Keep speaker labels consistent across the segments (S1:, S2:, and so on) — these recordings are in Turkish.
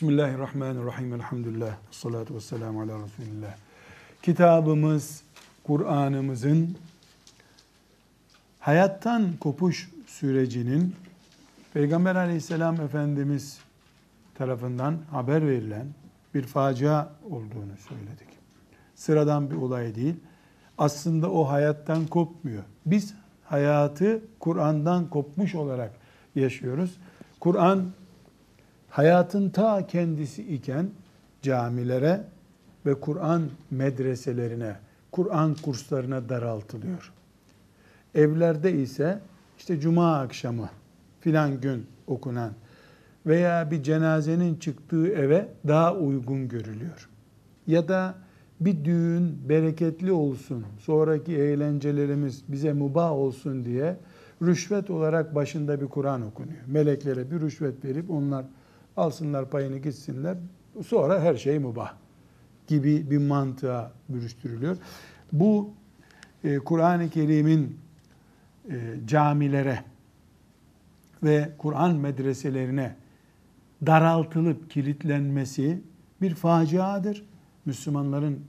S1: Bismillahirrahmanirrahim. Elhamdülillah. Salatu vesselamu ala Resulillah. Kitabımız, Kur'an'ımızın hayattan kopuş sürecinin Peygamber aleyhisselam Efendimiz tarafından haber verilen bir facia olduğunu söyledik. Sıradan bir olay değil. Aslında o hayattan kopmuyor. Biz hayatı Kur'an'dan kopmuş olarak yaşıyoruz. Kur'an hayatın ta kendisi iken camilere ve Kur'an medreselerine, Kur'an kurslarına daraltılıyor. Evlerde ise işte cuma akşamı filan gün okunan veya bir cenazenin çıktığı eve daha uygun görülüyor. Ya da bir düğün bereketli olsun, sonraki eğlencelerimiz bize mubah olsun diye rüşvet olarak başında bir Kur'an okunuyor. Meleklere bir rüşvet verip onlar alsınlar payını gitsinler. Sonra her şey mubah gibi bir mantığa bürüştürülüyor. Bu e, Kur'an-ı Kerim'in e, camilere ve Kur'an medreselerine daraltılıp kilitlenmesi bir faciadır. Müslümanların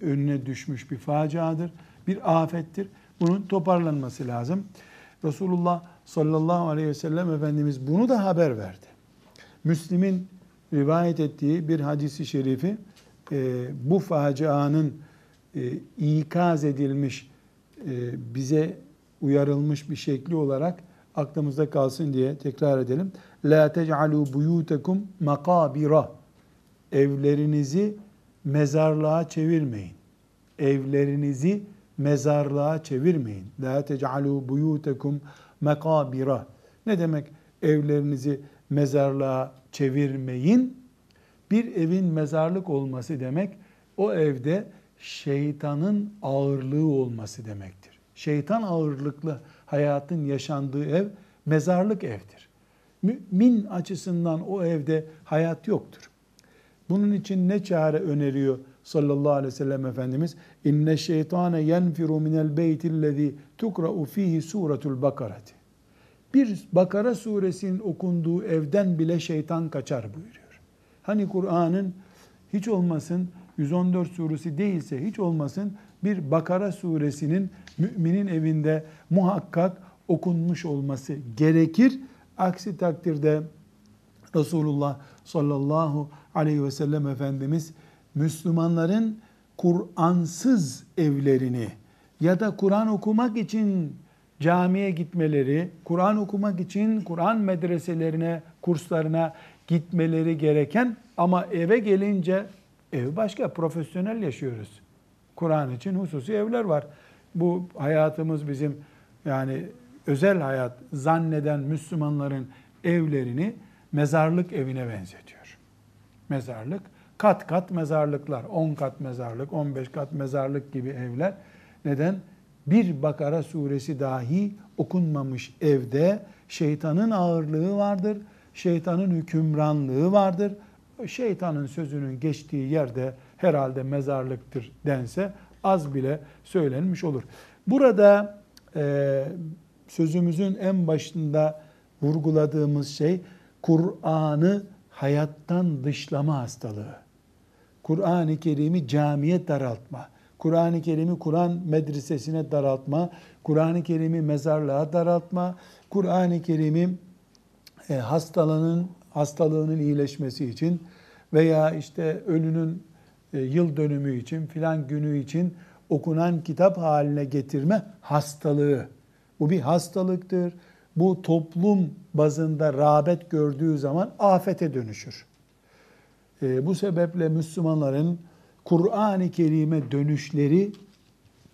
S1: önüne düşmüş bir faciadır, bir afettir. Bunun toparlanması lazım. Resulullah sallallahu aleyhi ve sellem Efendimiz bunu da haber verdi. Müslim'in rivayet ettiği bir hadisi şerifi e, bu facianın e, ikaz edilmiş, e, bize uyarılmış bir şekli olarak aklımızda kalsın diye tekrar edelim. La tec'alu buyutakum makabira. Evlerinizi mezarlığa çevirmeyin. Evlerinizi mezarlığa çevirmeyin. La tec'alu buyutakum makabira. Ne demek evlerinizi mezarlığa çevirmeyin? Bir evin mezarlık olması demek o evde şeytanın ağırlığı olması demektir. Şeytan ağırlıklı hayatın yaşandığı ev mezarlık evdir. Mümin açısından o evde hayat yoktur. Bunun için ne çare öneriyor sallallahu aleyhi ve sellem Efendimiz? İnne şeytane yenfiru minel beytillezî tukra'u fihi suretul bakarati. Bir Bakara suresinin okunduğu evden bile şeytan kaçar buyuruyor. Hani Kur'an'ın hiç olmasın 114 suresi değilse hiç olmasın bir Bakara suresinin müminin evinde muhakkak okunmuş olması gerekir. Aksi takdirde Resulullah sallallahu aleyhi ve sellem Efendimiz Müslümanların Kur'ansız evlerini ya da Kur'an okumak için camiye gitmeleri, Kur'an okumak için Kur'an medreselerine, kurslarına gitmeleri gereken ama eve gelince ev başka, profesyonel yaşıyoruz. Kur'an için hususi evler var. Bu hayatımız bizim yani özel hayat zanneden Müslümanların evlerini mezarlık evine benzetiyor. Mezarlık, kat kat mezarlıklar, 10 kat mezarlık, 15 kat mezarlık gibi evler. Neden? Bir Bakara suresi dahi okunmamış evde şeytanın ağırlığı vardır, şeytanın hükümranlığı vardır. Şeytanın sözünün geçtiği yerde herhalde mezarlıktır dense az bile söylenmiş olur. Burada e, sözümüzün en başında vurguladığımız şey Kur'an'ı hayattan dışlama hastalığı. Kur'an-ı Kerim'i camiye daraltma. Kur'an-ı Kerim'i Kur'an medresesine daraltma. Kur'an-ı Kerim'i mezarlığa daraltma. Kur'an-ı Kerim'i e, hastalığının hastalığının iyileşmesi için veya işte ölünün e, yıl dönümü için filan günü için okunan kitap haline getirme hastalığı. Bu bir hastalıktır. Bu toplum bazında rağbet gördüğü zaman afete dönüşür. E, bu sebeple Müslümanların Kur'an-ı Kerim'e dönüşleri,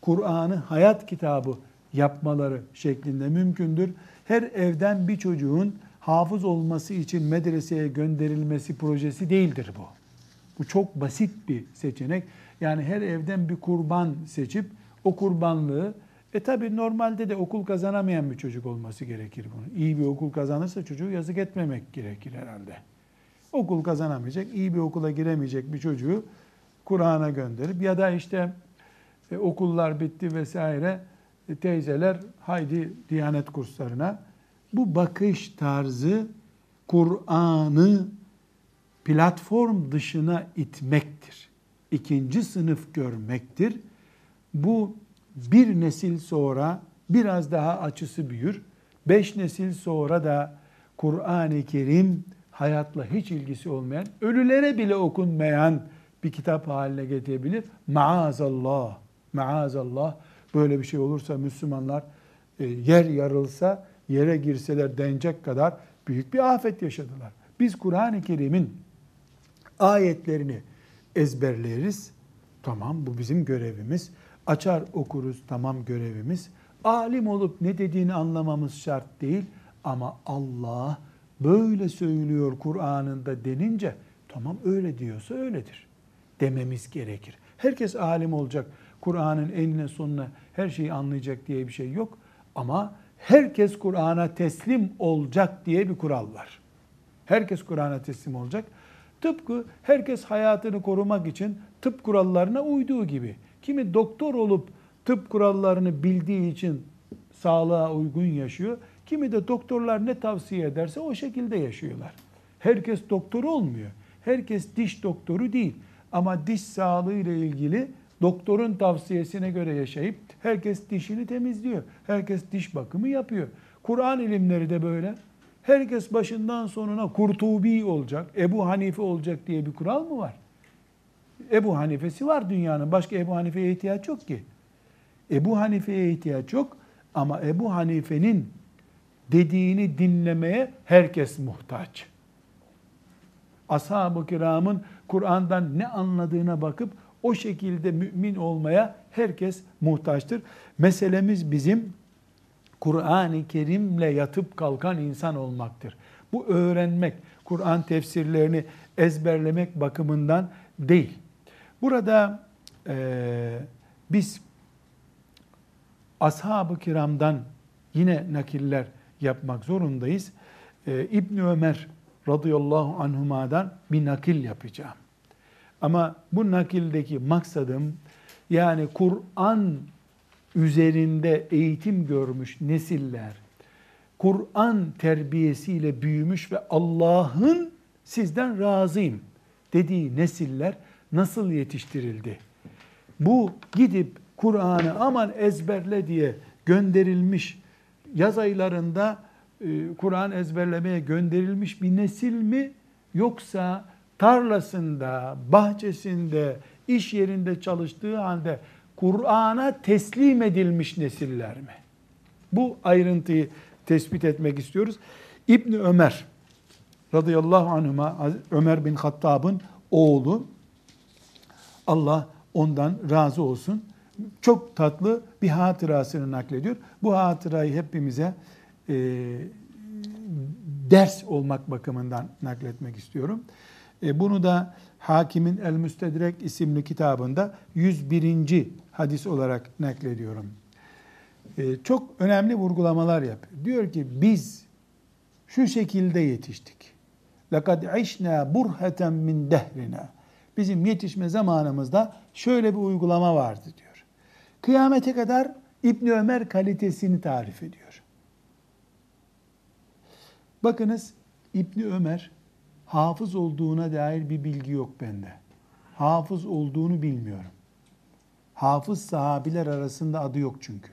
S1: Kur'an'ı hayat kitabı yapmaları şeklinde mümkündür. Her evden bir çocuğun hafız olması için medreseye gönderilmesi projesi değildir bu. Bu çok basit bir seçenek. Yani her evden bir kurban seçip o kurbanlığı e tabi normalde de okul kazanamayan bir çocuk olması gerekir bunun. İyi bir okul kazanırsa çocuğu yazık etmemek gerekir herhalde. Okul kazanamayacak, iyi bir okula giremeyecek bir çocuğu Kur'an'a gönderip ya da işte e, okullar bitti vesaire e, teyzeler haydi Diyanet kurslarına. Bu bakış tarzı Kur'an'ı platform dışına itmektir. İkinci sınıf görmektir. Bu bir nesil sonra biraz daha açısı büyür. Beş nesil sonra da Kur'an-ı Kerim hayatla hiç ilgisi olmayan, ölülere bile okunmayan bir kitap haline getirebilir. Maazallah, maazallah böyle bir şey olursa Müslümanlar e, yer yarılsa, yere girseler denecek kadar büyük bir afet yaşadılar. Biz Kur'an-ı Kerim'in ayetlerini ezberleriz. Tamam bu bizim görevimiz. Açar okuruz tamam görevimiz. Alim olup ne dediğini anlamamız şart değil. Ama Allah böyle söylüyor Kur'an'ında denince tamam öyle diyorsa öyledir dememiz gerekir. Herkes alim olacak. Kur'an'ın enine sonuna her şeyi anlayacak diye bir şey yok. Ama herkes Kur'an'a teslim olacak diye bir kural var. Herkes Kur'an'a teslim olacak. Tıpkı herkes hayatını korumak için tıp kurallarına uyduğu gibi. Kimi doktor olup tıp kurallarını bildiği için sağlığa uygun yaşıyor. Kimi de doktorlar ne tavsiye ederse o şekilde yaşıyorlar. Herkes doktor olmuyor. Herkes diş doktoru değil. Ama diş sağlığı ile ilgili doktorun tavsiyesine göre yaşayıp herkes dişini temizliyor. Herkes diş bakımı yapıyor. Kur'an ilimleri de böyle. Herkes başından sonuna Kurtubi olacak, Ebu Hanife olacak diye bir kural mı var? Ebu Hanife'si var dünyanın. Başka Ebu Hanife'ye ihtiyaç yok ki. Ebu Hanife'ye ihtiyaç yok ama Ebu Hanife'nin dediğini dinlemeye herkes muhtaç. Ashab-ı kiramın Kur'an'dan ne anladığına bakıp o şekilde mümin olmaya herkes muhtaçtır. Meselemiz bizim Kur'an-ı Kerim'le yatıp kalkan insan olmaktır. Bu öğrenmek, Kur'an tefsirlerini ezberlemek bakımından değil. Burada e, biz ashab-ı kiramdan yine nakiller yapmak zorundayız. E, İbn Ömer radıyallahu anhuma'dan bir nakil yapacağım. Ama bu nakildeki maksadım yani Kur'an üzerinde eğitim görmüş nesiller, Kur'an terbiyesiyle büyümüş ve Allah'ın sizden razıyım dediği nesiller nasıl yetiştirildi? Bu gidip Kur'an'ı aman ezberle diye gönderilmiş yaz aylarında Kur'an ezberlemeye gönderilmiş bir nesil mi yoksa tarlasında, bahçesinde, iş yerinde çalıştığı halde Kur'an'a teslim edilmiş nesiller mi? Bu ayrıntıyı tespit etmek istiyoruz. İbni Ömer radıyallahu anhuma Ömer bin Hattab'ın oğlu Allah ondan razı olsun. Çok tatlı bir hatırasını naklediyor. Bu hatırayı hepimize e, ders olmak bakımından nakletmek istiyorum. E, bunu da Hakimin El Müstedrek isimli kitabında 101. hadis olarak naklediyorum. E, çok önemli vurgulamalar yapıyor. Diyor ki biz şu şekilde yetiştik. لَقَدْ عِشْنَا بُرْهَةً min dehrina. Bizim yetişme zamanımızda şöyle bir uygulama vardı diyor. Kıyamete kadar İbn Ömer kalitesini tarif ediyor. Bakınız İbni Ömer hafız olduğuna dair bir bilgi yok bende. Hafız olduğunu bilmiyorum. Hafız sahabiler arasında adı yok çünkü.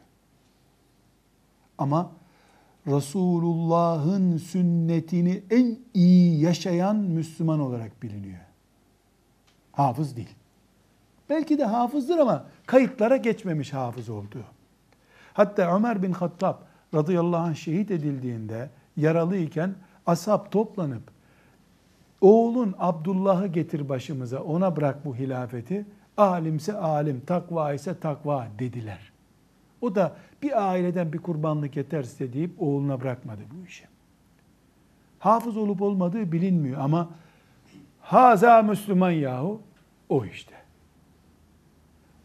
S1: Ama Resulullah'ın sünnetini en iyi yaşayan Müslüman olarak biliniyor. Hafız değil. Belki de hafızdır ama kayıtlara geçmemiş hafız olduğu. Hatta Ömer bin Hattab radıyallahu anh şehit edildiğinde yaralıyken ashab toplanıp oğlun Abdullah'ı getir başımıza ona bırak bu hilafeti. Alimse alim, takva ise takva dediler. O da bir aileden bir kurbanlık yeterse deyip oğluna bırakmadı bu işi. Hafız olup olmadığı bilinmiyor ama haza Müslüman yahu o işte.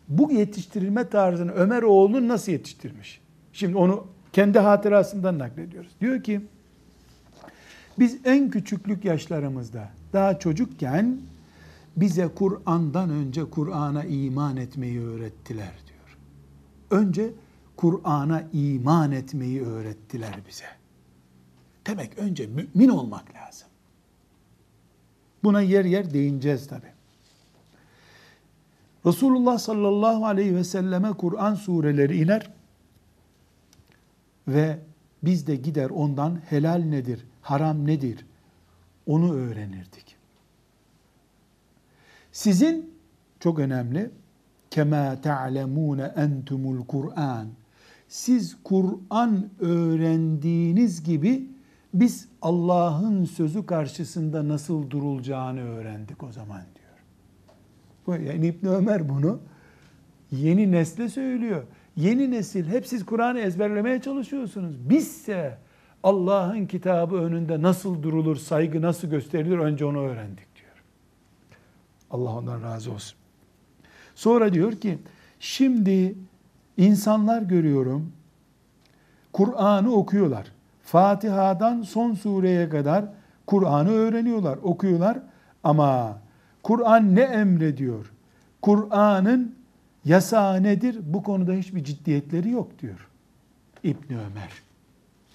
S1: Bu yetiştirilme tarzını Ömer oğlunu nasıl yetiştirmiş? Şimdi onu kendi hatırasından naklediyoruz. Diyor ki biz en küçüklük yaşlarımızda daha çocukken bize Kur'an'dan önce Kur'an'a iman etmeyi öğrettiler diyor. Önce Kur'an'a iman etmeyi öğrettiler bize. Demek önce mümin olmak lazım. Buna yer yer değineceğiz tabi. Resulullah sallallahu aleyhi ve selleme Kur'an sureleri iner ve biz de gider ondan helal nedir, haram nedir onu öğrenirdik. Sizin çok önemli kema ta'lemune entumul Kur'an. Siz Kur'an öğrendiğiniz gibi biz Allah'ın sözü karşısında nasıl durulacağını öğrendik o zaman diyor. Yani İbn Ömer bunu yeni nesle söylüyor. Yeni nesil hep siz Kur'an'ı ezberlemeye çalışıyorsunuz. Bizse Allah'ın kitabı önünde nasıl durulur, saygı nasıl gösterilir önce onu öğrendik diyor. Allah ondan razı olsun. Sonra diyor ki şimdi insanlar görüyorum Kur'an'ı okuyorlar. Fatiha'dan son sureye kadar Kur'an'ı öğreniyorlar, okuyorlar ama Kur'an ne emrediyor? Kur'an'ın yasağı nedir? Bu konuda hiçbir ciddiyetleri yok diyor. İbn Ömer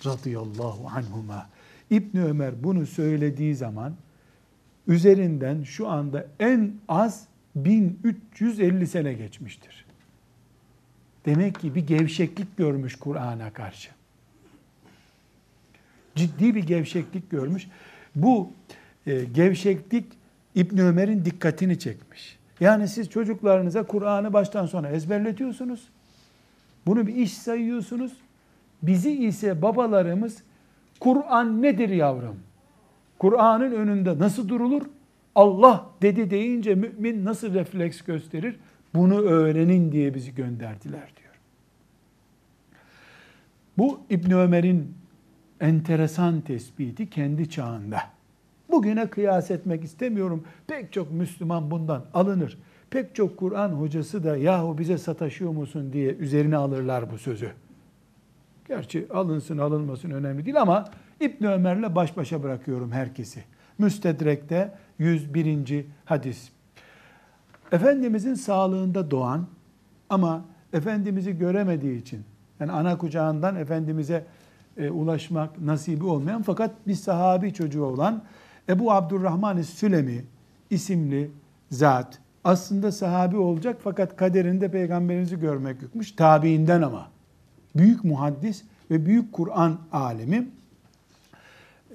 S1: radıyallahu anhuma. İbn Ömer bunu söylediği zaman üzerinden şu anda en az 1350 sene geçmiştir. Demek ki bir gevşeklik görmüş Kur'an'a karşı. Ciddi bir gevşeklik görmüş. Bu e, gevşeklik İbn Ömer'in dikkatini çekmiş. Yani siz çocuklarınıza Kur'an'ı baştan sona ezberletiyorsunuz. Bunu bir iş sayıyorsunuz. Bizi ise babalarımız Kur'an nedir yavrum? Kur'an'ın önünde nasıl durulur? Allah dedi deyince mümin nasıl refleks gösterir? Bunu öğrenin diye bizi gönderdiler diyor. Bu İbn Ömer'in enteresan tespiti kendi çağında. Bugüne kıyas etmek istemiyorum. Pek çok Müslüman bundan alınır. Pek çok Kur'an hocası da yahu bize sataşıyor musun diye üzerine alırlar bu sözü. Gerçi alınsın alınmasın önemli değil ama İbn Ömer'le baş başa bırakıyorum herkesi. Müstedrek'te 101. hadis. Efendimizin sağlığında doğan ama Efendimiz'i göremediği için yani ana kucağından Efendimiz'e e, ulaşmak nasibi olmayan fakat bir sahabi çocuğu olan Ebu Abdurrahman Sülemi isimli zat aslında sahabi olacak fakat kaderinde peygamberimizi görmek yokmuş. Tabiinden ama. Büyük muhaddis ve büyük Kur'an alemi.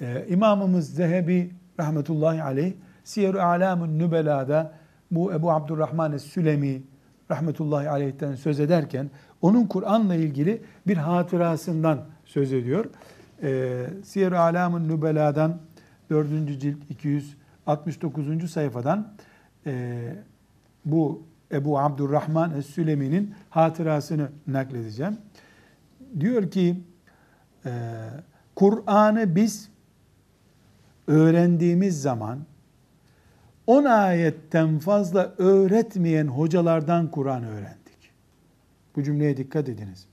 S1: Ee, İmamımız Zehebi rahmetullahi aleyh Siyer-i Alamun Nübela'da bu Ebu Abdurrahman Sülemi rahmetullahi aleyh'ten söz ederken onun Kur'an'la ilgili bir hatırasından söz ediyor. Ee, Siyer-i Alamun Nübela'dan 4. cilt 269. sayfadan e, bu Ebu Abdurrahman Es-Sülemi'nin hatırasını nakledeceğim. Diyor ki e, Kur'an'ı biz öğrendiğimiz zaman 10 ayetten fazla öğretmeyen hocalardan Kur'an öğrendik. Bu cümleye dikkat ediniz.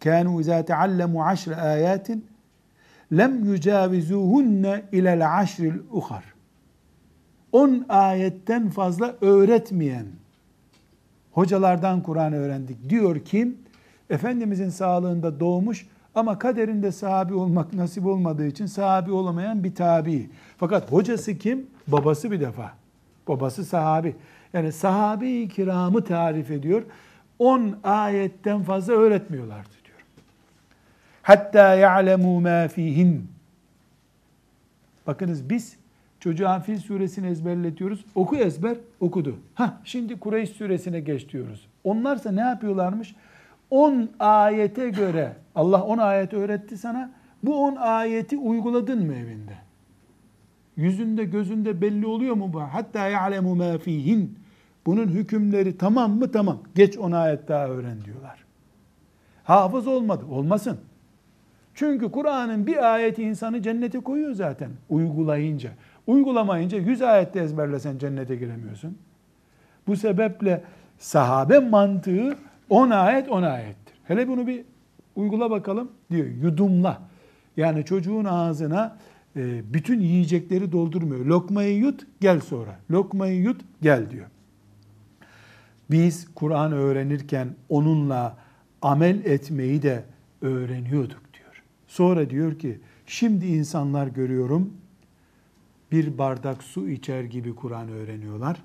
S1: Kânû izâ teallemu aşr âyâtin lem yücavizuhunne ilel aşril uhar. 10 ayetten fazla öğretmeyen hocalardan Kur'an öğrendik. Diyor kim? Efendimizin sağlığında doğmuş ama kaderinde sahabi olmak nasip olmadığı için sahabi olamayan bir tabi. Fakat hocası kim? Babası bir defa. Babası sahabi. Yani sahabe-i kiramı tarif ediyor. 10 ayetten fazla öğretmiyorlardı diyor. Hatta ya'lemu ma fihin. Bakınız biz çocuğa Fil suresini ezberletiyoruz. Oku ezber, okudu. Ha şimdi Kureyş suresine geç diyoruz. Onlarsa ne yapıyorlarmış? 10 ayete göre Allah 10 ayet öğretti sana. Bu 10 ayeti uyguladın mı evinde? Yüzünde gözünde belli oluyor mu bu? Hatta ya'lemu ma fihin. Bunun hükümleri tamam mı? Tamam. Geç 10 ayet daha öğren diyorlar. Hafız olmadı. Olmasın. Çünkü Kur'an'ın bir ayeti insanı cennete koyuyor zaten uygulayınca. Uygulamayınca 100 ayette ezberlesen cennete giremiyorsun. Bu sebeple sahabe mantığı 10 ayet 10 ayettir. Hele bunu bir uygula bakalım diyor. Yudumla. Yani çocuğun ağzına e, bütün yiyecekleri doldurmuyor. Lokmayı yut gel sonra. Lokmayı yut gel diyor. Biz Kur'an öğrenirken onunla amel etmeyi de öğreniyorduk diyor. Sonra diyor ki şimdi insanlar görüyorum bir bardak su içer gibi Kur'an öğreniyorlar.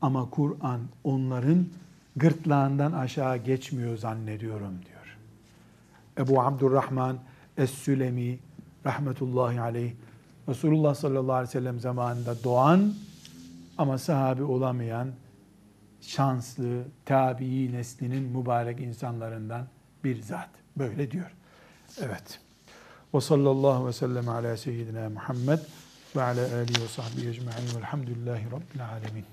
S1: Ama Kur'an onların gırtlağından aşağı geçmiyor zannediyorum diyor. Ebu Abdurrahman Es-Sülemi rahmetullahi aleyh Resulullah sallallahu aleyhi ve sellem zamanında doğan ama sahabi olamayan şanslı tabii neslinin mübarek insanlarından bir zat. Böyle diyor. Evet. Ve sallallahu ve sellem ala seyyidina Muhammed ve ala alihi ve sahbihi ecma'in velhamdülillahi rabbil alemin.